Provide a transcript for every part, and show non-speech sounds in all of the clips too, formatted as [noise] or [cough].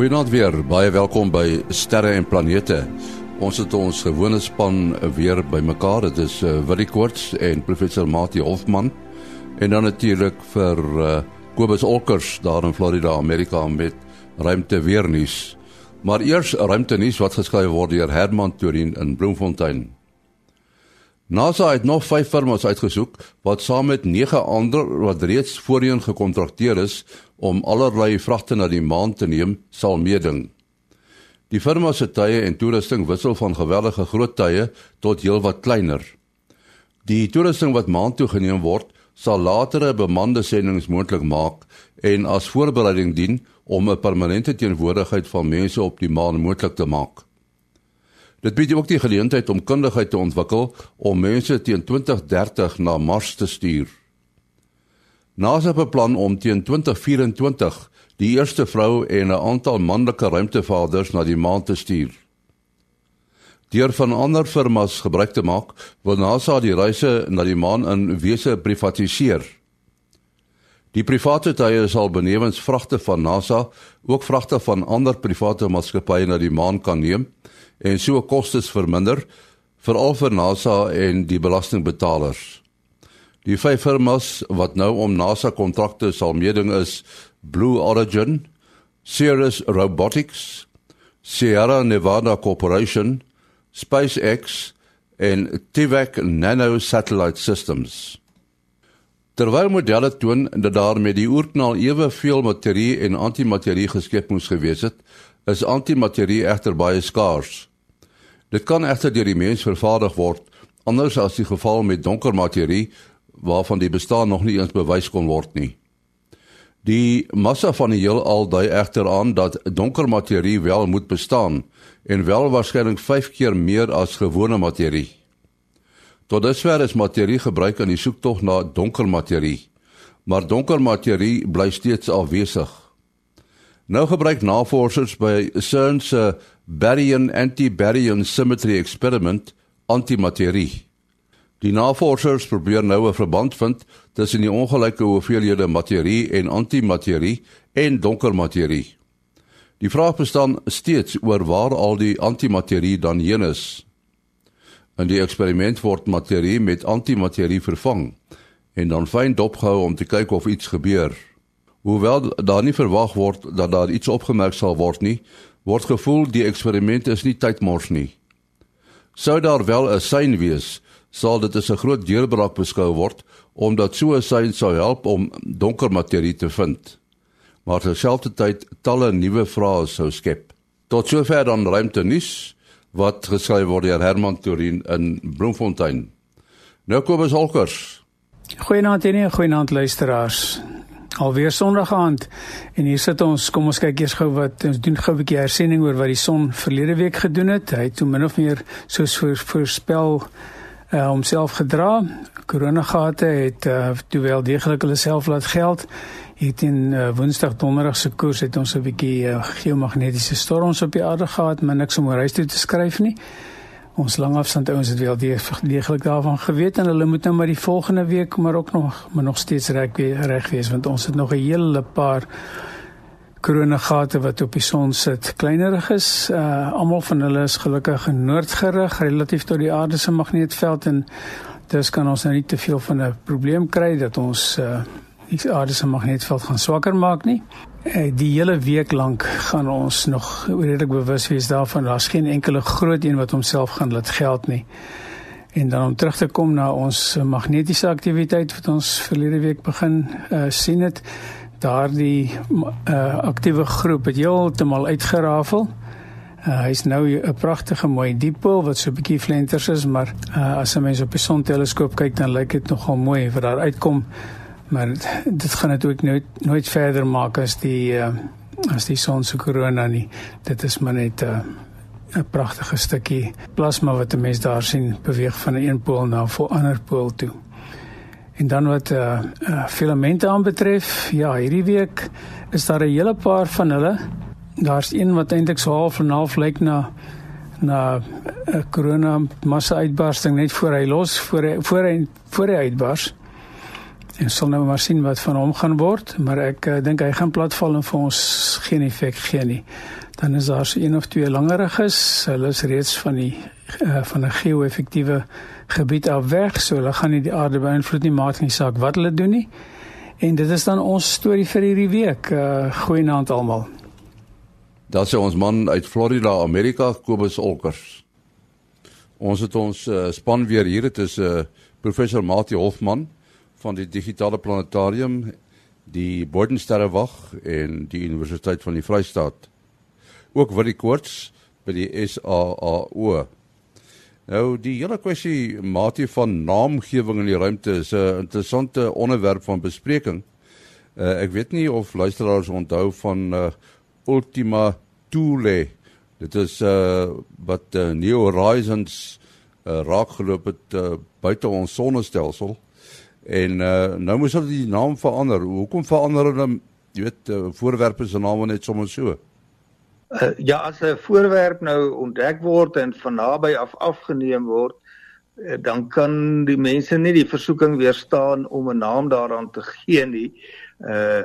Goeienaand weer. Baie welkom by Sterre en Planete. Ons het ons gewone span weer bymekaar. Dit is uh, Willie Koorts en professor Mati Hofman en dan natuurlik vir uh, Kobus Olkers daar in Florida, Amerika met ruimte weer nuus. Maar eers ruimte nuus wat geskryf word deur Herman Turin in Bloemfontein. NASA het nog 5 firmas uitgesoek wat saam met 9 ander wat reeds voorheen gekontrakteer is om allerlei vragte na die maan te neem, sal meeding. Die firma se tye en toerusting wissel van geweldige groot tye tot heelwat kleiner. Die toerusting wat maan toe geneem word, sal latere bemande sendinge moontlik maak en as voorbereiding dien om 'n permanente teenwoordigheid van mense op die maan moontlik te maak. Dit bied ook die geleentheid om kundigheid te ontwikkel om mense teen 2030 na Mars te stuur. NASA beplan om teen 2024 die eerste vrou en 'n aantal manlike ruimtevaders na die maan te stuur. Deur van ander firmas gebruik te maak, wil NASA die reise na die maan in wese privatiseer. Die private tye sal benewens vragte van NASA ook vragte van ander private maatskappye na die maan kan neem en so kostes verminder veral vir NASA en die belastingbetalers. Die vyf firmas wat nou om NASA kontrakte sal meeding is Blue Origin, Cirrus Robotics, Sierra Nevada Corporation, SpaceX en Tivac Nano Satellite Systems. Terwyl modelle toon dat daar met die oerknal eweveel materie en antimaterie geskep moes gewees het, is antimaterie egter baie skaars. Dit kan egter deur die mens vervaardig word, anders as die geval met donker materie waarvan die bestaan nog nie eens bewys kon word nie. Die massa van die heelal dui egter aan dat donker materie wel moet bestaan en wel waarskynlik 5 keer meer as gewone materie. Tot dusver is materie gebruik in die soektog na donker materie, maar donker materie bly steeds afwesig. Nou gebruik navorsers by CERN se baryon antibaryon symmetry experiment antimaterie. Die navorsers probeer nou 'n verband vind tussen die ongelyke hoeveelhede materie en antimaterie en donker materie. Die vraag bestaan steeds oor waar al die antimaterie dan heen is. In die eksperiment word materie met antimaterie vervang en dan fyn dopgehou om te kyk of iets gebeur. Hoewel daar nie verwag word dat daar iets opgemerk sal word nie, word gevoel die eksperiment is nie tydmors nie. Sou daar wel 'n sein wees, sal dit as 'n groot deurbraak beskou word omdat so 'n sein sou help om donker materie te vind. Maar terselfdertyd talle nuwe vrae sou skep. Tot sover dan ruimte nuus wat geskryf word deur Herman Turin in Bloemfontein. Nou kom ons holkers. Goeienaand en goeienaand luisteraars. Alweer Sondag aand en hier sit ons. Kom ons kyk eers gou wat ons doen gou 'n bietjie hersiening oor wat die son verlede week gedoen het. Hy het toe min of meer soos voorspel uh, homself gedra. Koronagate het uh, toe wel deeglik hulle self laat geld. Het in uh, Woensdag Donderdag se koers het ons 'n bietjie uh, geomagnetiese storms op die aarde gehad, maar niks om oor huis toe te skryf nie. Ons langafstand ouens het wel deeglik daarvan geweet en hulle moet nou maar die volgende week maar ook nog maar nog steeds reg reg wees want ons het nog 'n hele paar koronagate wat op die son sit kleinerig is. Uh almal van hulle is gelukkig noordgerig relatief tot die aarde se magneetveld en dis kan ons nou nie te veel van 'n probleem kry dat ons uh die aarde se magneetveld gaan swakker maak nie. Uh, die hele week lank gaan ons nog redelik bewus wees daarvan daar's geen enkele groot een wat homself gaan laat geld nie. En dan om terug te kom na ons magnetiese aktiwiteit wat ons verlede week begin uh sien het daardie uh, aktiewe groep het heeltemal uitgerafel. Uh, Hy's nou 'n pragtige mooi diepool wat so 'n bietjie flenters is, maar uh, as 'n mens op 'n sonteleskoop kyk dan lyk dit nogal mooi wat daar uitkom. Maar dit gaan dit ook nooit nooit verder maak as die uh, as die son se korona nie. Dit is maar net 'n uh, 'n pragtige stukkie plasma wat 'n mens daar sien beweeg van 'n een pool na 'n ander pool toe. En dan wat uh, uh filamente aanbetref, ja, hierdie week is daar 'n hele paar van hulle. Daar's een wat eintlik so half en half lyk na na 'n uh, korona massa uitbarsting net voor hy los voor hy voor hy voor hy uitbars. En sal nou maar sien wat van hom gaan word, maar ek uh, dink hy gaan platval en vir ons geen effek gee nie. Dan is daar so een of twee langeriges, hulle is reeds van die uh, van 'n geo-effektiewe gebied af weg, so hulle gaan nie die aarde beïnvloed nie, maak nie saak wat hulle doen nie. En dit is dan ons storie vir hierdie week. Uh, Goeienaand almal. Daar sê ons man uit Florida, Amerika, Kobus Olkers. Ons het ons uh, span weer hier. Dit is 'n uh, professor Mati Hofman van die Digitale Planetarium, die Bodensterrewag en die Universiteit van die Vrystaat. Ook Willie Koorts by die SAAO. Nou die hele kwessie Mati van naamgewing in die ruimte is 'n interessante onderwerp van bespreking. Uh, ek weet nie of luisteraars onthou van uh, Ultima Thule Dit is uh wat uh, New Horizons uh, raakgeloop het uh, buite ons sonnestelsel. En uh nou moes hulle die naam verander. Hoekom verander hulle jy weet uh, voorwerpe se name net sommer so? Uh, ja, as 'n voorwerp nou ontdek word en van naby af afgeneem word, uh, dan kan die mense nie die versoeking weerstaan om 'n naam daaraan te gee nie. Uh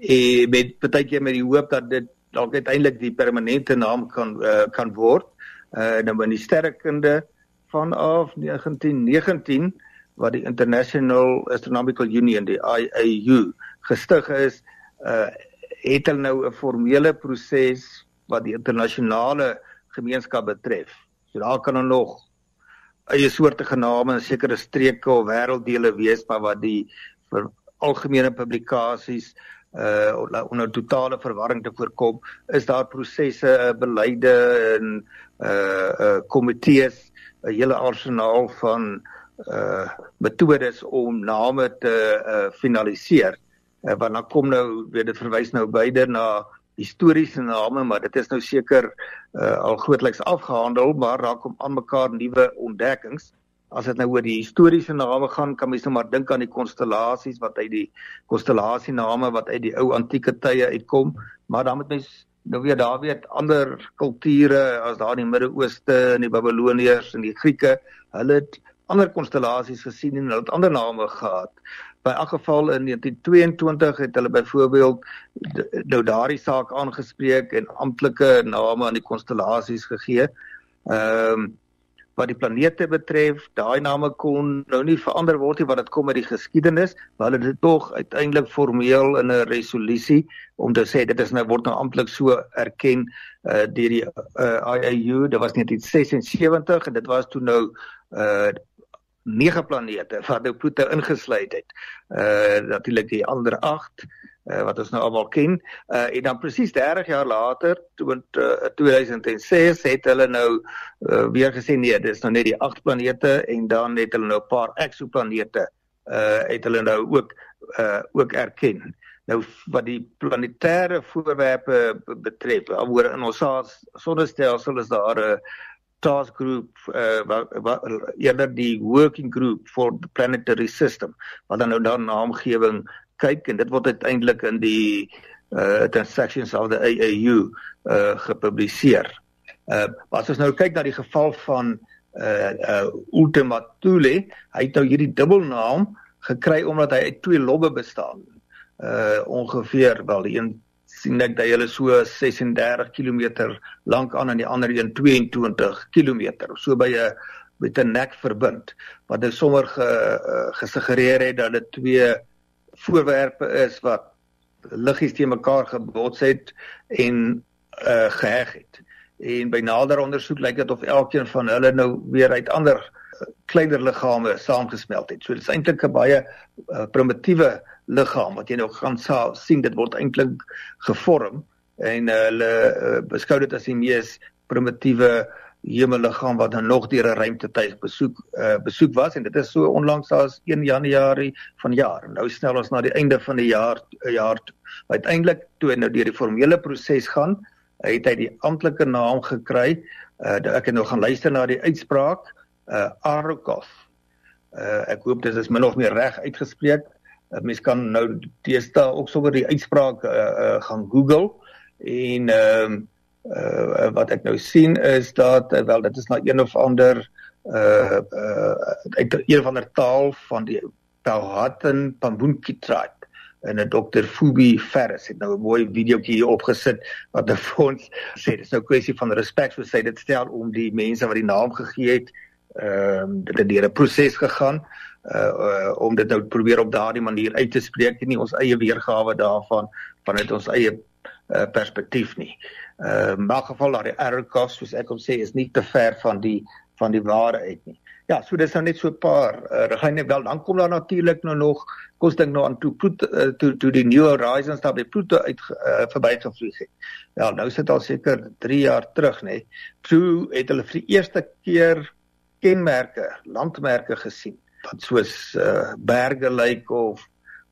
en met baie keer met die hoop dat dit dalk uiteindelik die permanente naam kan uh, kan word. Uh nou in die sterrekunde vanaf 1919 wat die International Astronomical Union die IAU gestig is, uh het hulle nou 'n formele proses wat die internasionale gemeenskap betref. So daar kan nog eie soorte gename in sekere streke of wêrelddele wees, maar wat die vir algemene publikasies uh onder totale verwarring te voorkom, is daar prosesse, uh, beleide en uh uh komitees, 'n hele arsenaal van uh metodes om name te uh finaliseer. Uh, want dan kom nou weer dit verwys nou beide na historiese name, maar dit is nou seker uh al grootliks afgehandel, maar raak om aan mekaar nuwe ontdekkings as dit nou oor die historiese name gaan, kan mens nou maar dink aan die konstellasies wat uit die konstellasiename wat uit die ou antieke tye uitkom, maar dan moet mens nou weer daar weet ander kulture as daar in die Midde-Ooste en die Babiloniërs en die Grieke, hulle het ander konstellasies gesien en hulle het ander name gehad. By elk geval in 1922 het hulle byvoorbeeld nou daardie saak aangespreek en amptelike name aan die konstellasies gegee. Ehm um, wat die planete betref, daai name kon nou nie verander word nie wat dit kom uit die geskiedenis, maar hulle het dit tog uiteindelik formeel in 'n resolusie om te sê dit is nou word nou amptelik so erken uh, deur die uh, IAU. Dit was 1976 en dit was toe nou uh nege planete wat nou Pluto ingesluit het. Uh natuurlik die ander 8 uh, wat ons nou almal ken. Uh en dan presies 30 jaar later, toe in uh, 2006 het hulle nou uh, weer gesê nee, dis nou net die 8 planete en dan het hulle nou 'n paar eksoplanete uh het hulle nou ook uh ook erken. Nou wat die planetêre voorwerpe betref, oor in ons sonnestelsel is daar 'n task group uh wat, wat eerder die working group for the planetary system wat dan nou daar naamgewing kyk en dit word uiteindelik in die uh transactions of the AAU uh gepubliseer. Uh as ons nou kyk na die geval van uh uh Ultima Thule, hy het nou hierdie dubbelnaam gekry omdat hy uit twee lobbe bestaan. Uh ongeveer wel die een sien ek dat hy so 36 km lank aan en die ander een 22 km. So by 'n met 'n nek verbind wat dit sommer ge, uh, gesuggereer het dat dit twee voorwerpe is wat liggies te mekaar gebots het en uh geheg het. En by nader ondersoek lyk dit of elkeen van hulle nou weer uit ander uh, kleiner liggame saamgesmelt het. So dit is eintlik 'n baie uh, primitiewe liggaam wat jy nou gaan sien dit word eintlik gevorm en uh, hulle uh, beskou dit as die mees primitiewe hemelliggaam wat dan nog deur 'n ruimtetuig besoek uh, besoek was en dit is so onlangs as 1 Januarie van jaar. Nou snel ons na die einde van die jaar jaar uiteindelik toe nou deur die formele proses gaan, het hy die amptelike naam gekry. Uh, ek het nou gaan luister na die uitspraak uh Arrokoth. Uh ek hoop dit is min of meer reg uitgespreek. Uh, mens kan nou teesta ook sommer die uitspraak uh, uh gaan Google en ehm uh, uh, wat ek nou sien is dat uh, wel dit is na een of ander uh uh een of ander taal van die Powhatan Pambunki tribe en 'n dokter Fubi Ferris het nou 'n mooi videoetjie hier opgesit wat [laughs] vir ons sê dis nou 'n kwessie van respek soos hy dit stel om die mense wat die naam gegee het ehm um, dit het deur 'n proses gegaan uh, uh om dit nou probeer op daardie manier uit te spreek nie ons eie weergawe daarvan vanuit ons eie uh, perspektief nie. Uh in elk geval daardie error cost soos ek hom sê is nie te ver van die van die ware uit nie. Ja, so dis nou net so 'n paar uh, riglyne wel dan kom daar natuurlik nou nog kos dink nou aan toe Pluto uh, toe toe die New Horizons daar by Pluto uit uh, verbygevlieg het. Ja, nou sit al seker 3 jaar terug nê. Toe het hulle vir die eerste keer kenmerke, landmerke gesien wat soos uh, berge lyk of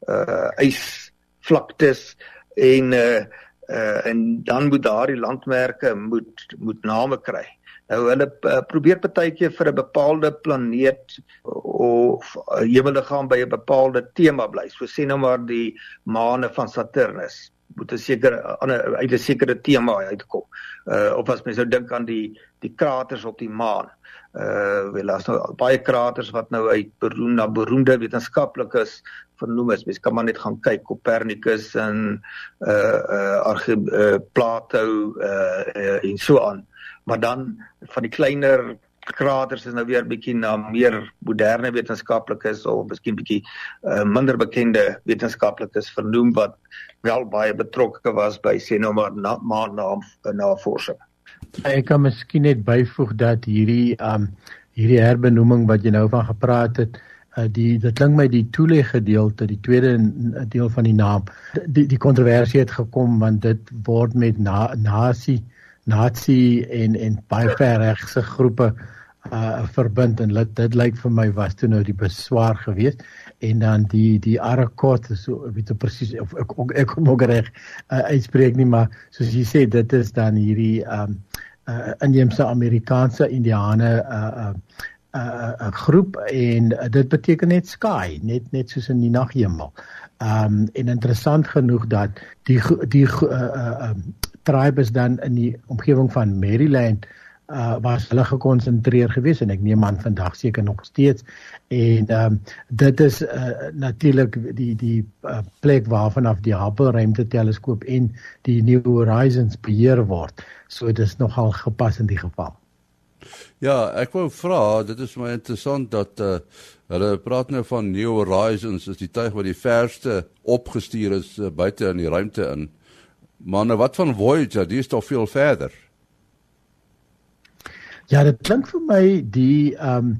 uh ysvlaktes en uh, uh en dan moet daardie landmerke moet moet name kry. Nou hulle uh, probeer partykeer vir 'n bepaalde planeet of hemelliggaam by 'n bepaalde tema bly. So sê nou maar die maane van Saturnus moet 'n sekere ander uit 'n sekere tema uitkom. Uh of as mens nou dink aan die die kraters op die maan. Uh wel as nou baie kraters wat nou uit beroemde beroemde wetenskaplikes vernoem is. Mens kan maar net gaan kyk Copernicus en uh uh Arge uh, Plato uh, uh en so aan. Maar dan van die kleiner kraters is nou weer bietjie na meer moderne wetenskaplikes of miskien bietjie uh, minder bekende wetenskaplikes vernoem wat wel baie betrokke was by sê nou maar na, maan na, navorsing. Ek kan miskien net byvoeg dat hierdie um hierdie herbenoeming wat jy nou van gepraat het uh, die dit klink my die toele gedeelte die tweede deel van die naam die die kontroversie het gekom want dit word met na, nasie nazi en en baie verregse groepe uh verbind en dit dit lyk vir my was toe nou die beswaar geweest en dan die die Arakot so weet ek presies of ek ek, ek kom ook reg uh, uitspreek nie maar soos jy sê dit is dan hierdie um uh inheemse Amerikaanse Indiane uh uh 'n uh, uh, groep en uh, dit beteken net sky net net soos in die naghemel. Um en interessant genoeg dat die die uh, uh um tribe is dan in die omgewing van Maryland uh was hulle gekonsentreer geweest en ek neem aan vandag seker nog steeds en ehm um, dit is uh, natuurlik die die uh, plek waarvan af die Hubble ruimteteleskoop en die New Horizons beheer word. So dit is nogal gepas in die geval. Ja, ek wou vra, dit is my interessant dat uh hulle praat nou van New Horizons, is die tuig wat die verste opgestuur is uh, buite in die ruimte in. Maar nou wat van Voyager, die is toch veel verder. Ja, dit klink vir my die ehm um,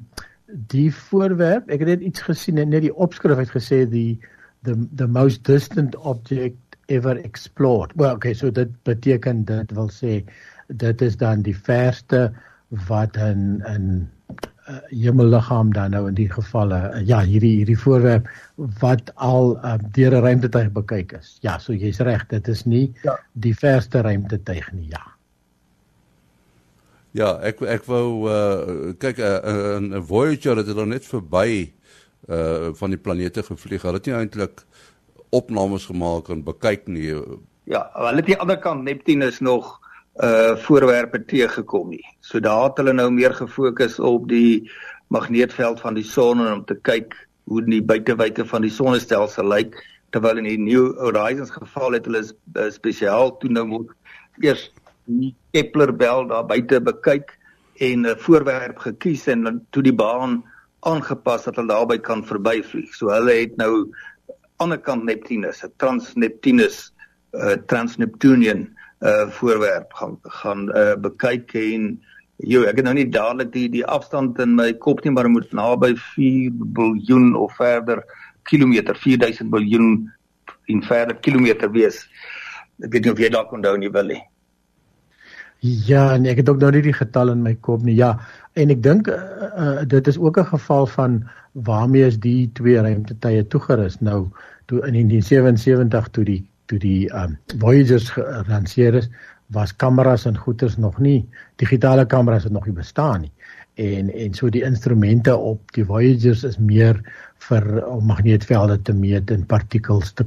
die voorwerp, ek het net iets gesien net die opskrif het gesê die the the most distant object ever explored. Well, okay, so dit beteken dit wil sê dit is dan die verste wat in in uh, hemelliggaam dan nou in die gevalle uh, ja, hierdie hierdie voorwerp wat al uh, deur 'n ruimtetuig bekyk is. Ja, so jy's reg, dit is nie ja. die verste ruimtetuig nie, ja. Ja, ek ek wou uh kyk 'n uh, uh, Voyager het dan net verby uh van die planete gevlieg. Hulle het nie eintlik opnames gemaak en bekyk nie. Ja, hulle het die ander kant Neptunus nog uh voorwerpe teëgekom nie. So daar het hulle nou meer gefokus op die magneetveld van die son en om te kyk hoe die buitewyke van die sonnestelsel lyk terwyl in die New Horizons geval het hulle spesiaal toe nou moet eers die Kepler bel daar buite bekyk en 'n voorwerp gekies en toe die baan aangepas dat hulle daarby kan verbyvlieg. So hulle het nou ander kant Neptunus, 'n Transneptunus, 'n uh, Transneptunian uh voorwerp gaan gaan uh bekyk en Jo, ek het nou nie dadelik die die afstand in my kop nie, maar moet naby 4 biljoen of verder kilometer, 4000 biljoen en verder kilometer wees. Ek weet nie of jy dalk onthou nie wil nie. Ja, nee, ek het ook nou nie die getal in my kop nie. Ja, en ek dink uh, uh, dit is ook 'n geval van waarmee is die twee ruimtetuie toegerus. Nou, toe in 1977 toe die toe die um, Voyagers gelanseer is, was kameras en goeters nog nie digitale kameras het nog nie bestaan nie. En en so die instrumente op die Voyagers is meer vir om magneetvelde te meet en partikels te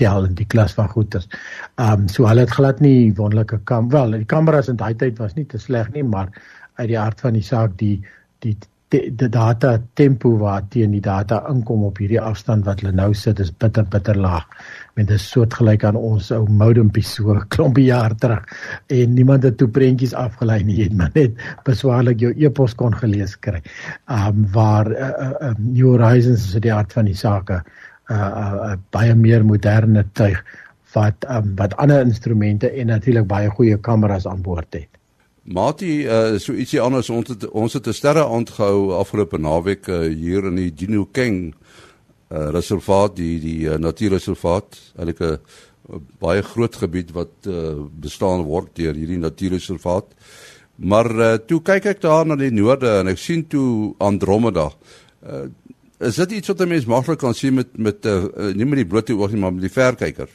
tel in die klas van goeters. Ehm um, so hulle het glad nie wonderlike kam wel die kameras in daai tyd was nie te sleg nie, maar uit die aard van die saak die die die, die data tempo wat teen die data inkom op hierdie afstand wat hulle nou sit is bitter bitter laag. Met 'n soortgelyk aan ons ou modempie so [laughs] klompie jaar terug en niemand het toe prentjies afgelei nie, het maar net beswaarlik jou e-pos kon gelees kry. Um waar uh, uh, New Horizons is die aard van die sake uh, uh, uh baie meer moderne tuig wat um, wat ander instrumente en natuurlik baie goeie kameras aan boord het. Mati, uh, so ietsie anders ons het ons het 'n sterre aangehou afgelope naweek uh, hier in die Dino King uh, reservaat, die die uh, natuurreservaat, eintlik 'n baie groot gebied wat uh, bestaan word deur hierdie natuurreservaat. Maar uh, toe kyk ek daar na die noorde en ek sien toe Andromeda. Uh, is dit iets wat 'n mens maklik kan sien met met uh, nie met die blote oog nie, maar met die verkyker?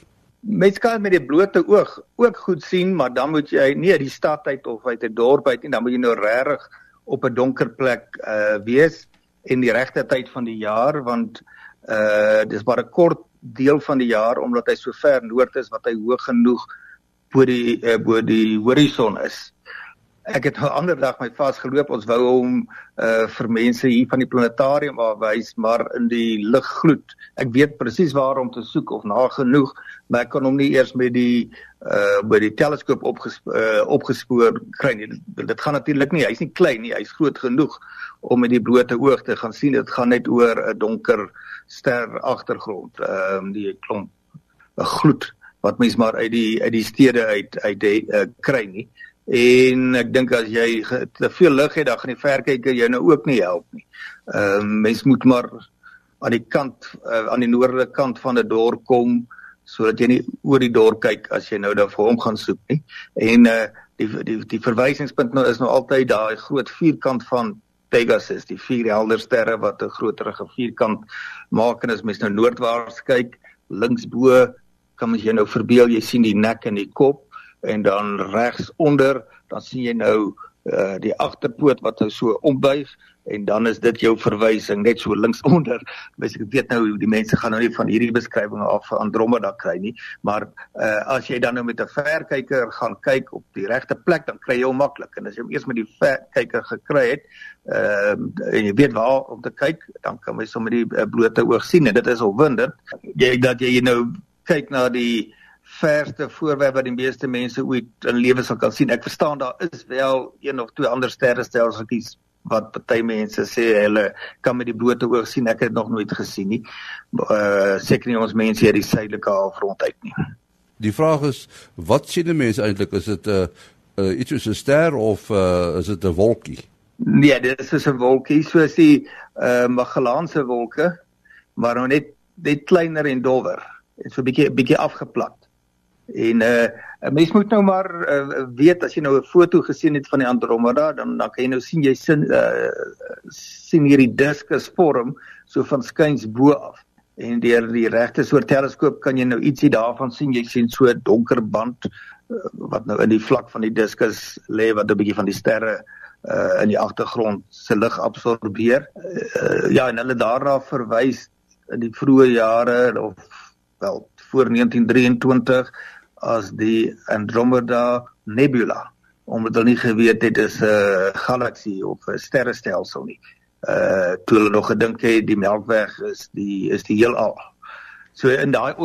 Mens kan met die blote oog ook goed sien, maar dan moet jy nie uit die stad uit of uit 'n dorp uit nie, dan moet jy nou regtig op 'n donker plek uh wees en die regte tyd van die jaar want uh dis maar 'n kort deel van die jaar omdat hy so ver noord is wat hy hoog genoeg bo die uh, bo die horison is. Ek het 'n ander dag my vasgeloop. Ons wou hom uh vir mense hier van die planetarium wys, maar in die liggloed. Ek weet presies waar om te soek of na genoeg, maar ek kan hom nie eers met die uh by die teleskoop opgespoor uh, opgespoor kry nie. Dit gaan natuurlik nie. Hy's nie klein nie. Hy's groot genoeg om met die blote oog te gaan sien. Dit gaan net oor 'n donker ster agtergrond. Ehm um, die klomp 'n gloed wat mens maar uit die uit die stede uit uit die, uh, kry nie en ek dink as jy te veel lig het dan gaan die verkyker jou nou ook nie help nie. Ehm uh, mens moet maar aan die kant uh, aan die noordelike kant van 'n dorp kom sodat jy nie oor die dorp kyk as jy nou daar vir hom gaan soek nie. En uh die die die verwysingspunt nou is nou altyd daai groot vierkant van Pegasus, die vier helder sterre wat 'n groterige vierkant maak en as mens nou noordwaarts kyk, links bo kan jy nou verbeel jy sien die nek en die kop en dan regs onder dan sien jy nou uh die agterpoot wat so ombuig en dan is dit jou verwysing net so links onder. Ek weet nou die mense gaan nou nie van hierdie beskrywings af vir Andromeda kry nie, maar uh as jy dan nou met 'n verkyker gaan kyk op die regte plek dan kry jy hom maklik en as jy hom eers met die verkyker gekry het, uh en jy weet waar om te kyk, dan kan jy sommer die uh, blote oog sien en dit is opwindend. Jy dat jy nou kyk na die verste voorwerp wat die meeste mense ooit in lewe sal kan sien. Ek verstaan daar is wel een of twee ander sterrestelsels wat party mense sê hulle kan met die blote oog sien. Ek het nog nooit gesien nie. Uh seker nie ons mense hier die suidelike halfrond uit nie. Die vraag is wat sien die mense eintlik? Is dit 'n uh, uh, iets soos 'n ster of uh, is dit 'n wolkie? Nee, dit is 'n wolkie soos die uh Magellaanse wolke, maar nou net net kleiner en dowwer. Dit is so 'n bietjie bietjie afgeplat. En uh 'n mens moet nou maar uh, weet as jy nou 'n foto gesien het van die Andromeda, dan dan kan jy nou sien jy sien uh sien hierdie diskus vorm so van skuins bo af. En deur die regte soort teleskoop kan jy nou ietsie daarvan sien. Jy sien so 'n donker band uh, wat nou in die vlak van die diskus lê wat 'n bietjie van die sterre uh in die agtergrond se lig absorbeer. Uh, ja, en hulle daarna verwys in die vroeë jare of wel voor 1923 as die Andromeda Nebula omdat hulle nie geweet het dis 'n uh, galaksie of 'n sterrestelsel nie. Uh toe hulle nog gedink het die Melkweg is die is die heelal. So in daai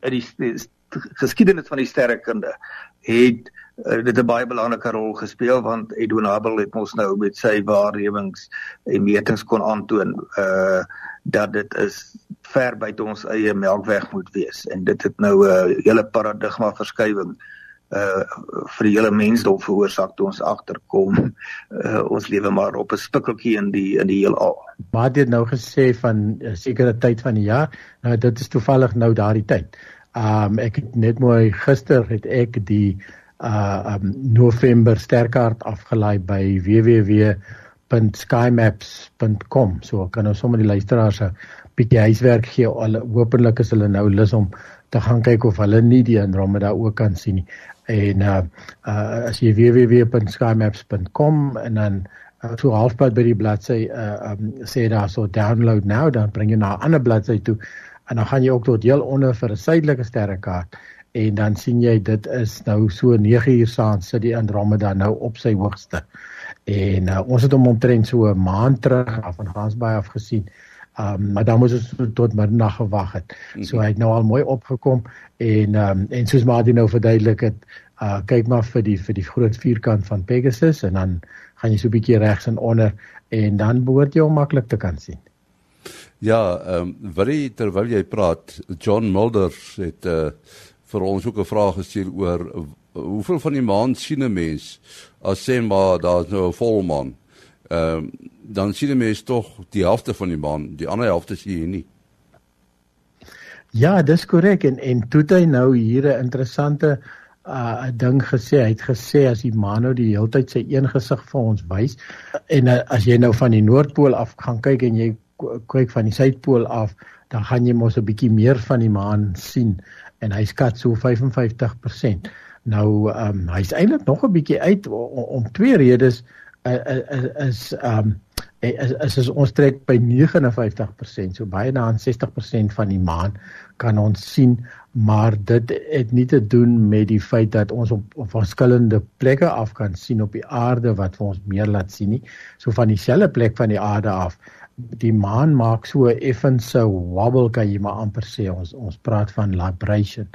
in die, die geskiedenis van die sterrekunde het uh, dit 'n baie belangrike rol gespeel want Edwin Hubble het mos nou met sy waarnemings en metings kon aantoon uh dat dit is ver buite ons eie melkweg moet wees en dit het nou 'n uh, hele paradigma verskywing uh vir die hele mensdom veroorsaak toe ons agterkom uh, ons lewe maar op 'n spikkeltjie in die in die heelal. Maar dit nou gesê van 'n uh, sekere tyd van die jaar. Nou dit is toevallig nou daardie tyd. Um ek het net mooi gister het ek die uh um November sterkaart afgelaai by www.skymaps.com. So kan ons sommer die luisteraars 'n bietjie huiswerk gee. Al hopelik is hulle nou lus om te gaan kyk of hulle nie die Andromeda ook kan sien nie. En uh, uh as jy www.skymaps.com en dan uh, so halfpad by die bladsy uh um, sê daar so download now dan bring jy na 'n ander bladsy toe en dan gaan jy ook tot heel onder vir 'n suidelike sterrekaart en dan sien jy dit is nou so 9 uur saans sit die Andromeda nou op sy hoogste. En uh, ons het hom omtrent so 'n maand terug af van Gansbaai af gesien. Um maar dan moes ons tot middernag gewag het. So hy het nou al mooi opgekom en um en soos Martin nou verduidelik het, uh kyk maar vir die vir die groot vierkant van Pegasus en dan gaan jy so 'n bietjie regs en onder en dan behoort jy hom maklik te kan sien. Ja, ehm um, jy terwyl jy praat, John Mulder het uh vir ons ook 'n vraag gestuur oor uh, hoeveel van die maan sien 'n mens as sê maar daar's nou 'n volmaan. Ehm um, dan sien 'n mens tog die helfte van die maan, die ander helfte sien jy nie. Ja, dis korrek en en toe hy nou hier 'n interessante uh ding gesê. Hy het gesê as die maan nou die hele tyd sy een gesig vir ons wys en uh, as jy nou van die noordpool af gaan kyk en jy kyk van die suidpool af, dan gaan jy mos 'n bietjie meer van die maan sien en hy skat so 55%. Nou ehm um, hy's eintlik nog 'n bietjie uit om, om twee redes uh, is ehm um, is, is, is ons trek by 59%, so baie na 60% van die maan kan ons sien, maar dit het nie te doen met die feit dat ons op, op verskillende plekke af kan sien op die aarde wat vir ons meer laat sien nie. So van dieselfde plek van die aarde af die maan maak so effense wobble kan jy maar amper sê ons ons praat van vibration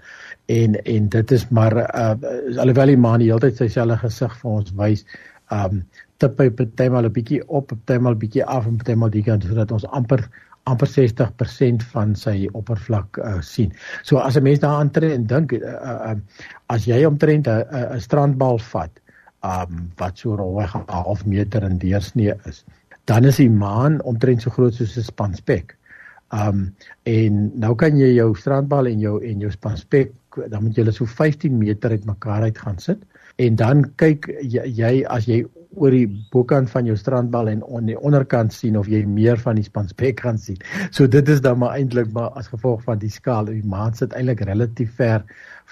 en en dit is maar uh, alhoewel die maan die hele tyd sy selfe gesig vir ons wys um tip hy partymal 'n bietjie op partymal bietjie af en partymal die kant sodat ons amper amper 60% van sy oppervlak uh, sien. So as 'n mens daaraan tree en dink uh, uh, as jy omtrent 'n uh, uh, strandbal vat um wat so rolweg 'n half meter in deursnee is dan is die maan omtrent so groot soos 'n spanspek. Um en nou kan jy jou strandbal en jou en jou spanspek dan moet jy hulle so 15 meter uitmekaar uit gaan sit en dan kyk jy, jy as jy oor die bokant van jou strandbal en on die onderkant sien of jy meer van die spanspek kan sien. So dit is dan maar eintlik maar as gevolg van die skaal, die maan sit eintlik relatief ver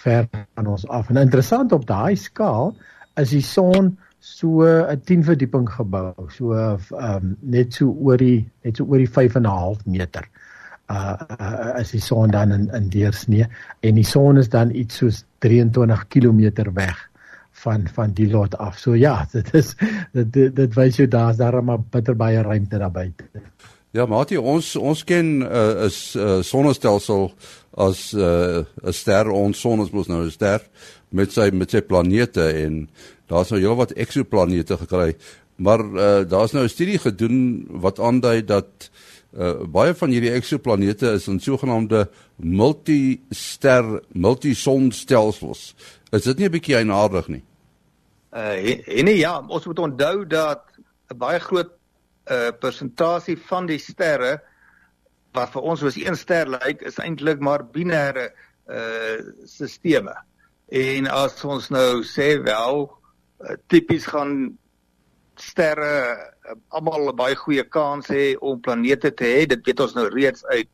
ver van ons af. En interessant op daai skaal is die son so 'n 10 verdieping gebou, so ehm um, net so oor die net so oor die 5 en 'n half meter. Uh, uh as die son dan in in deursnee en die son is dan iets soos 23 km weg van van die lot af. So ja, [laughs] dit is dit dit, dit wys jou daar's daar maar bitter baie ruimte daar buite. Ja, Mati, ons ons ken 'n uh, is uh, sonnestelsel as 'n uh, ster ons son is mos nou 'n ster met sy met sy planete en daar's nou heelwat eksoplanete gekry. Maar uh, daar's nou 'n studie gedoen wat aandui dat uh, baie van hierdie eksoplanete is in sogenaamde multister multisonstelsels. Is dit nie 'n bietjie eienaardig nie? Uh en nee ja, ons moet onthou dat 'n baie groot uh persentasie van die sterre wat vir ons soos een ster lyk, is eintlik maar binêre uh stelsels. En as ons nou sê wel tipies gaan sterre uh, almal 'n baie goeie kans hê om planete te hê. Dit weet ons nou reeds uit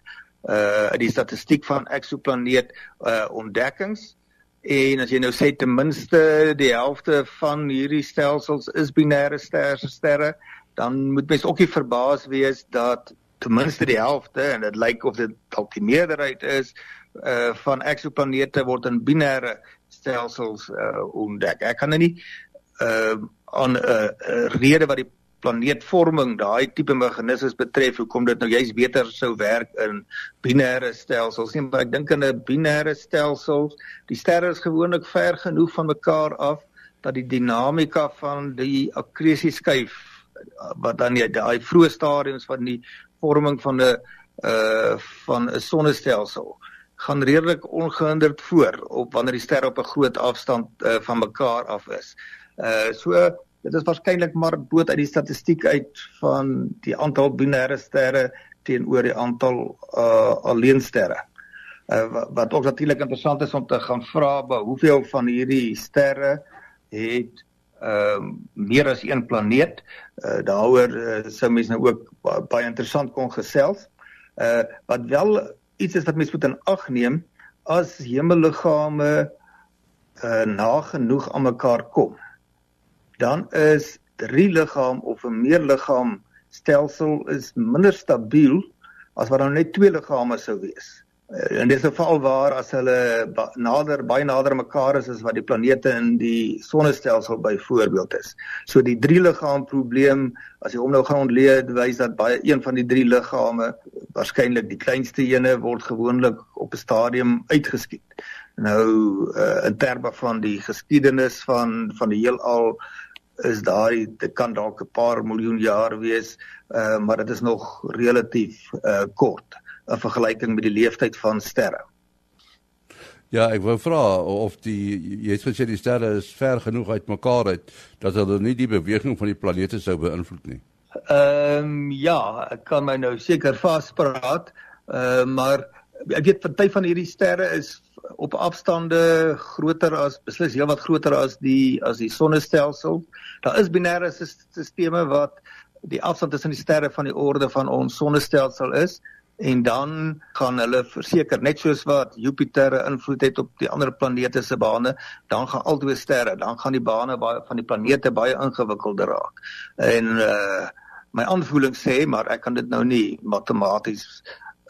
uh die statistiek van eksoplaneet uh ontdekkings. En as jy nou sê ten minste die helfte van hierdie stelsels is binêre sterre sterre, dan moet mens ook nie verbaas wees dat ten minste die helfte en dit lyk of dit dalk die meerderheid is uh van eksoplanete word in binêre stelsels uh ontdek. Ek kan nou nie uh aan 'n uh, rede wat die planeetvorming daai tipe meganismes betref hoekom dit nou juist beter sou werk in binêre stelsels nie maar ek dink in 'n binêre stelsel die sterre is gewoonlik ver genoeg van mekaar af dat die dinamika van die akresieskyf wat dan die daai vroeë stadiums van die vorming van 'n uh van 'n sonnestelsel gaan redelik ongehinderd voor op wanneer die sterre op 'n groot afstand uh, van mekaar af is. Uh so dit is waarskynlik maar dood uit die statistiek uit van die aantal binêre sterre teenoor die aantal uh alleensterre. Uh wat ook natuurlik interessant is om te gaan vra by hoeveel van hierdie sterre het ehm uh, meer as een planeet. Uh daaroor uh, sou mense nou ook baie interessant kon gesels. Uh wat wel iets is wat mense moet in ag neem as hemelliggame uh nagenoeg aan mekaar kom. Dan is drie liggaam of 'n meer liggaam stelsel is minder stabiel as wat dan net twee liggame sou wees. En dit is veral waar as hulle nader baie nader mekaar is as wat die planete in die sonnestelsel byvoorbeeld is. So die drie liggaam probleem as jy hom nou gaan ontleed wys dat baie een van die drie liggame waarskynlik die kleinste ene word gewoonlik op 'n stadium uitgeskiet. Nou uh, in terme van die geskiedenis van van die heelal is daai dit kan dalk 'n paar miljoen jaar wees, uh, maar dit is nog relatief uh, kort in vergelyking met die leeftyd van sterre. Ja, ek wou vra of die jy het gesê die sterre is ver genoeg uitmekaar uit dat hulle nie die beweging van die planete sou beïnvloed nie. Ehm um, ja, ek kan my nou seker vaspraat, uh, maar ek weet party van hierdie sterre is op afstande groter as beslis heelwat groter as die as die sonnestelsel. Daar is binêre sisteme wat die afstand tussen die sterre van die orde van ons sonnestelsel is en dan gaan hulle verseker net soos wat Jupiter invloed het op die ander planete se bane, dan gaan albei sterre, dan gaan die bane baie van die planete baie ingewikkelder raak. En uh my aanvoeling sê, maar ek kan dit nou nie matematies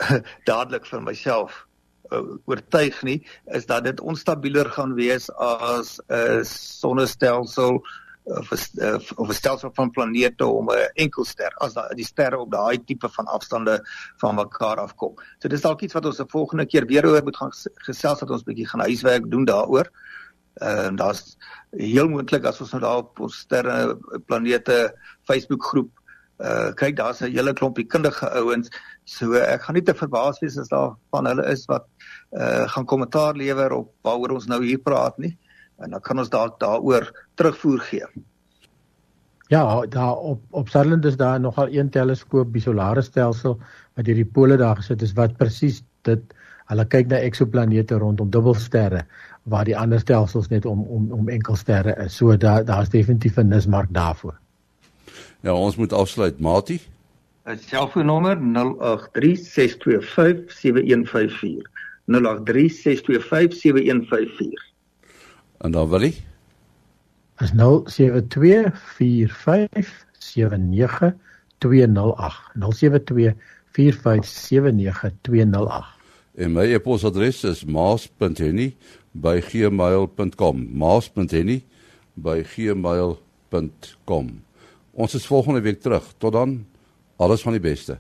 [laughs] dadelik vir myself uh, oortuig nie, is dat dit onstabieler gaan wees as 'n uh, sonnestelsel of 'n uh, of 'n stelsel van planete om 'n enkel ster as da, die sterre op daai tipe van afstande van mekaar afkom. So dis dalk iets wat ons 'n volgende keer weer oor moet gaan gesels dat ons bietjie gaan huiswerk doen daaroor. Ehm uh, daar's heel moontlik as ons nou daar op ons sterre planete Facebook groep uh kyk daar's 'n hele klompie kundige ouens so ek gaan nie te verbaas wees as daar van hulle is wat uh gaan kommentaar lewer op waaroor ons nou hier praat nie en dan kan ons dalk daaroor terugvoer gee. Ja, daar op op Sutherland is daar nogal een teleskoop, die solarisstelsel wat hierdie pole daar gesit is wat presies dit hulle kyk na eksoplanete rondom dubbelsterre waar die ander stelsels net om om om enkelsterre is. So daar daar's definitief 'n nismark daarvoor. Ja, ons moet afsluit, Mati. 'n Selfoonnommer 0836257154. 0836257154. En dan wil hy is 0724579208 0724579208 en my e-posadres is maas.henny@gmail.com maas.henny@gmail.com ons is volgende week terug. Tot dan. Alles van die beste